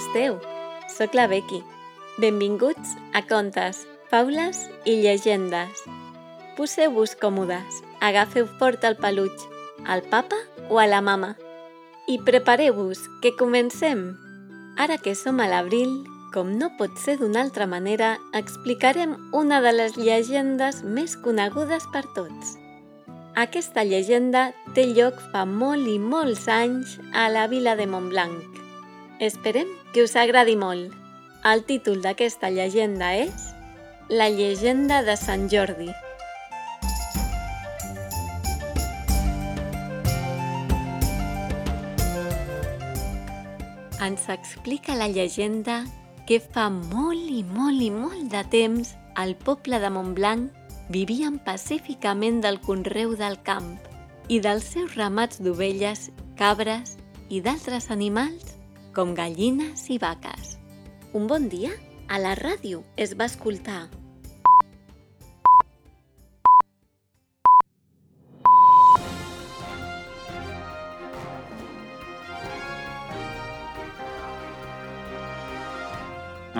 esteu? Soc la Becky. Benvinguts a Contes, Faules i Llegendes. Poseu-vos còmodes, agafeu fort el peluig, al papa o a la mama. I prepareu-vos, que comencem! Ara que som a l'abril, com no pot ser d'una altra manera, explicarem una de les llegendes més conegudes per tots. Aquesta llegenda té lloc fa molt i molts anys a la vila de Montblanc. Esperem que us agradi molt. El títol d'aquesta llegenda és La llegenda de Sant Jordi. Ens explica la llegenda que fa molt i molt i molt de temps al poble de Montblanc vivien pacíficament del conreu del camp i dels seus ramats d'ovelles, cabres i d'altres animals com gallines i vaques. Un bon dia, a la ràdio es va escoltar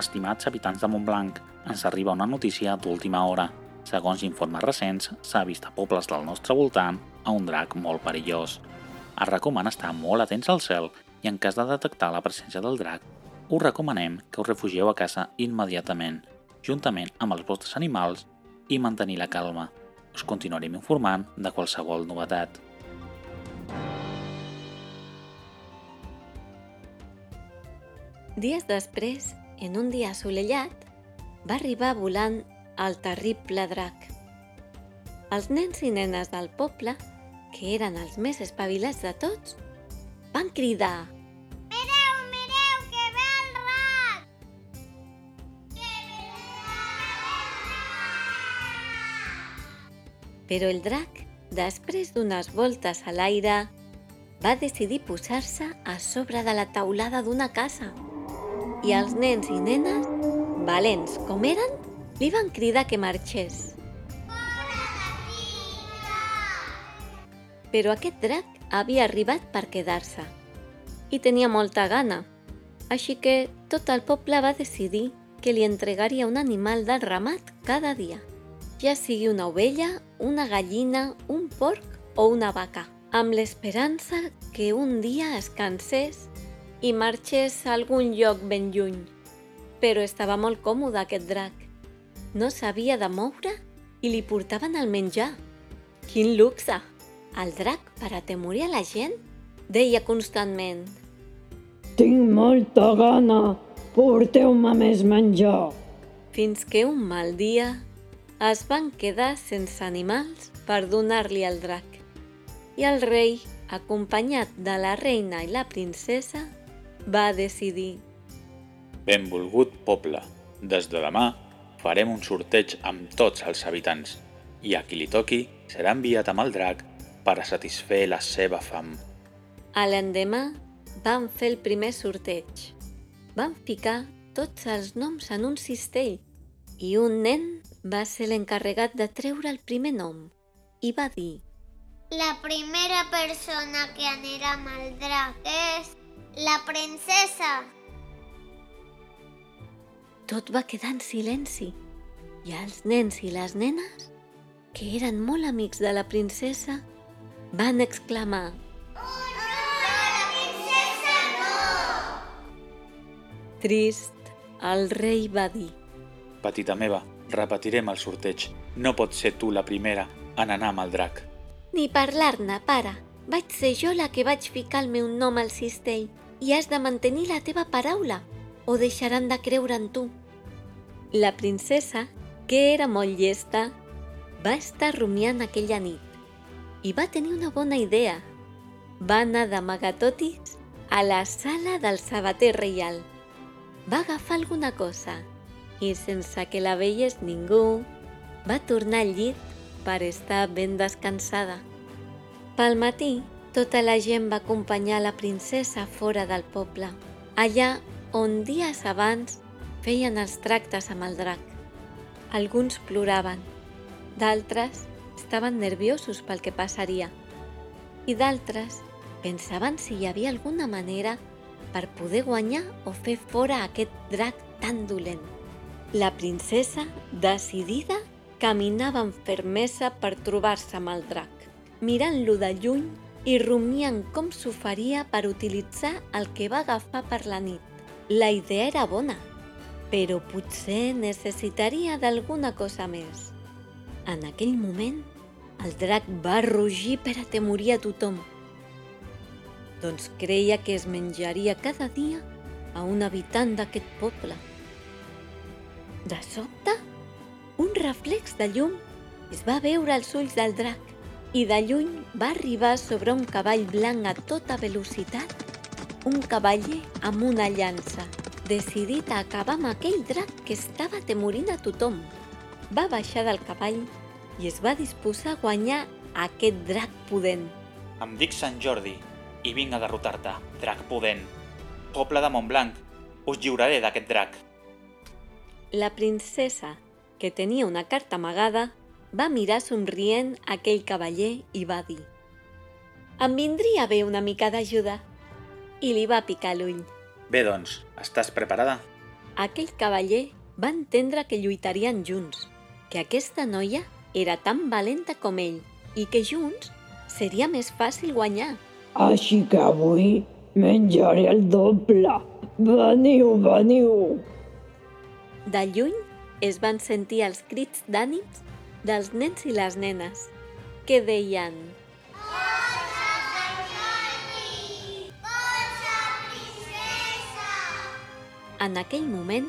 Estimats habitants de Montblanc, ens arriba una notícia d'última hora. Segons informes recents, s'ha vist a pobles del nostre voltant a un drac molt perillós. Es recomana estar molt atents al cel i en cas de detectar la presència del drac, us recomanem que us refugieu a casa immediatament, juntament amb els vostres animals i mantenir la calma. Us continuarem informant de qualsevol novetat. Dies després, en un dia assolellat, va arribar volant el terrible drac. Els nens i nenes del poble, que eren els més espavilats de tots, van cridar Mireu, mireu, que ve el drac! Però el drac, després d'unes voltes a l'aire, va decidir posar-se a sobre de la taulada d'una casa. I els nens i nenes, valents com eren, li van cridar que marxés. Però aquest drac havia arribat per quedar-se i tenia molta gana, així que tot el poble va decidir que li entregaria un animal del ramat cada dia, ja sigui una ovella, una gallina, un porc o una vaca, amb l'esperança que un dia es cansés i marxés a algun lloc ben lluny. Però estava molt còmode aquest drac. No s'havia de moure i li portaven el menjar. Quin luxe! El drac, per atemorir a la gent, deia constantment Tinc molta gana, porteu-me més menjar. fins que un mal dia es van quedar sense animals per donar-li al drac. I el rei, acompanyat de la reina i la princesa, va decidir Benvolgut poble, des de demà farem un sorteig amb tots els habitants i a qui li toqui serà enviat amb el drac per a satisfer la seva fam. A l'endemà van fer el primer sorteig. Van ficar tots els noms en un cistell i un nen va ser l'encarregat de treure el primer nom i va dir La primera persona que anirà amb el drac és la princesa. tot va quedar en silenci i els nens i les nenes, que eren molt amics de la princesa, van exclamar! Trist, el rei va dir Petita meva, repetirem el sorteig. No pots ser tu la primera en anar amb el drac. Ni parlar-ne, pare. Vaig ser jo la que vaig ficar el meu nom al cistell i has de mantenir la teva paraula o deixaran de creure en tu. La princesa, que era molt llesta, va estar rumiant aquella nit i va tenir una bona idea. Va anar d'amagatotis a la sala del sabater reial. Va agafar alguna cosa i, sense que la veiés ningú, va tornar al llit per estar ben descansada. Pel matí, tota la gent va acompanyar la princesa fora del poble, allà on dies abans feien els tractes amb el drac. Alguns ploraven, d'altres estaven nerviosos pel que passaria i d'altres pensaven si hi havia alguna manera per poder guanyar o fer fora aquest drac tan dolent. La princesa, decidida, caminava amb fermesa per trobar-se amb el drac, mirant-lo de lluny i rumiant com s'ho faria per utilitzar el que va agafar per la nit. La idea era bona, però potser necessitaria d'alguna cosa més. En aquell moment, el drac va rugir per atemorir a tothom. Doncs creia que es menjaria cada dia a un habitant d'aquest poble. De sobte, un reflex de llum es va veure als ulls del drac i de lluny va arribar sobre un cavall blanc a tota velocitat, un cavaller amb una llança, decidit a acabar amb aquell drac que estava temorint a tothom. Va baixar del cavall i es va disposar a guanyar aquest drac pudent. Em dic Sant Jordi i vinc a derrotar-te, drac pudent. Poble de Montblanc, us lliuraré d'aquest drac. La princesa, que tenia una carta amagada, va mirar somrient aquell cavaller i va dir «Em vindria bé una mica d'ajuda». I li va picar l'ull. Bé, doncs, estàs preparada? Aquell cavaller va entendre que lluitarien junts, que aquesta noia era tan valenta com ell i que junts seria més fàcil guanyar. Així que avui menjaré el doble. Veniu, veniu. De lluny es van sentir els crits d'ànims dels nens i les nenes, que deien En aquell moment,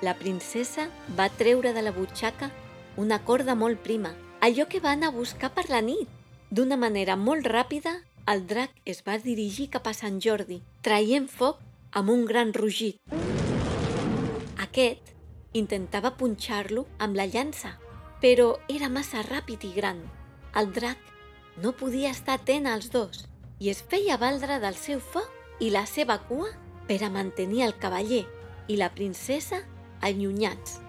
la princesa va treure de la butxaca una corda molt prima, allò que va anar a buscar per la nit. D'una manera molt ràpida, el drac es va dirigir cap a Sant Jordi, traient foc amb un gran rugit. Aquest intentava punxar-lo amb la llança, però era massa ràpid i gran. El drac no podia estar atent als dos i es feia valdre del seu foc i la seva cua per a mantenir el cavaller i la princesa allunyats.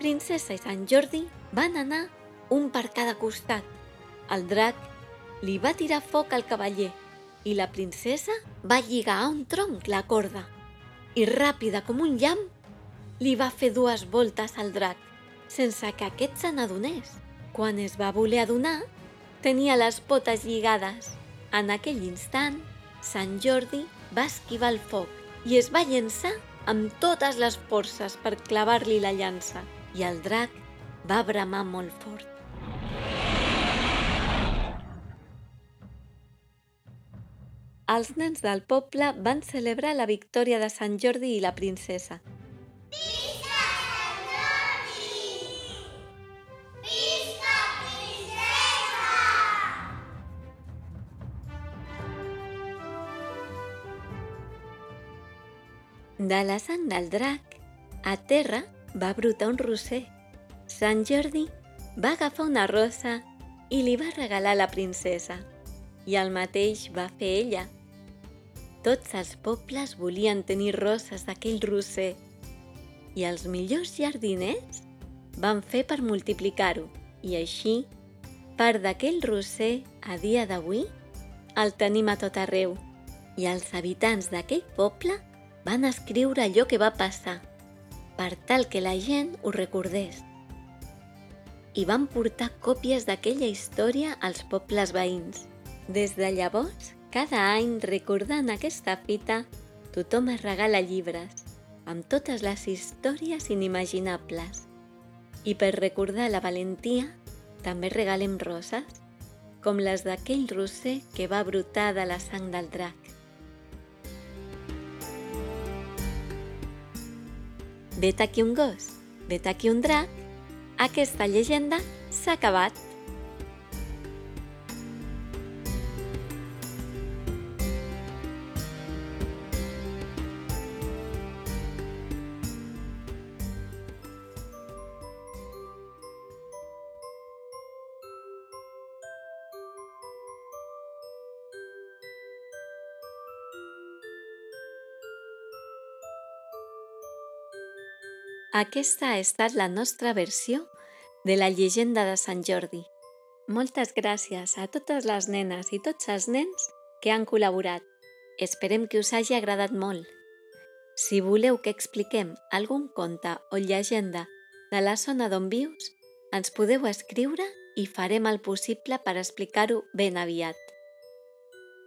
Princesa i Sant Jordi van anar un per cada costat. El drac li va tirar foc al cavaller i la princesa va lligar a un tronc la corda i ràpida com un llamp li va fer dues voltes al drac sense que aquest se n'adonés. Quan es va voler adonar, tenia les potes lligades. En aquell instant, Sant Jordi va esquivar el foc i es va llençar amb totes les forces per clavar-li la llança i el drac va bramar molt fort. Els nens del poble van celebrar la victòria de Sant Jordi i la princesa. De la sang del drac, a terra va brotar un roser. Sant Jordi va agafar una rosa i li va regalar la princesa. I el mateix va fer ella. Tots els pobles volien tenir roses d'aquell roser i els millors jardiners van fer per multiplicar-ho i així, part d'aquell roser, a dia d'avui, el tenim a tot arreu i els habitants d'aquell poble van escriure allò que va passar, per tal que la gent ho recordés. I van portar còpies d'aquella història als pobles veïns. Des de llavors, cada any recordant aquesta fita, tothom es regala llibres, amb totes les històries inimaginables. I per recordar la valentia, també regalem roses, com les d'aquell roser que va brotar de la sang del drac. Vet aquí un gos, vet aquí un drac, aquesta llegenda s'ha acabat. Aquesta ha estat la nostra versió de la llegenda de Sant Jordi. Moltes gràcies a totes les nenes i tots els nens que han col·laborat. Esperem que us hagi agradat molt. Si voleu que expliquem algun conte o llegenda de la zona d'on vius, ens podeu escriure i farem el possible per explicar-ho ben aviat.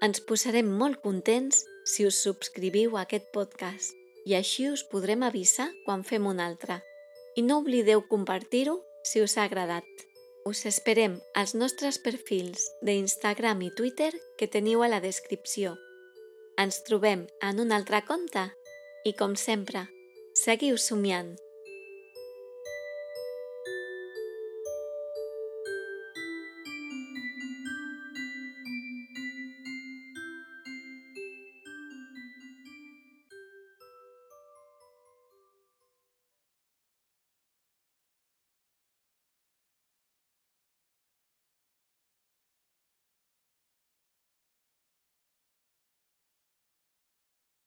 Ens posarem molt contents si us subscriviu a aquest podcast i així us podrem avisar quan fem un altre. I no oblideu compartir-ho si us ha agradat. Us esperem als nostres perfils d'Instagram i Twitter que teniu a la descripció. Ens trobem en un altre conte i, com sempre, seguiu somiant.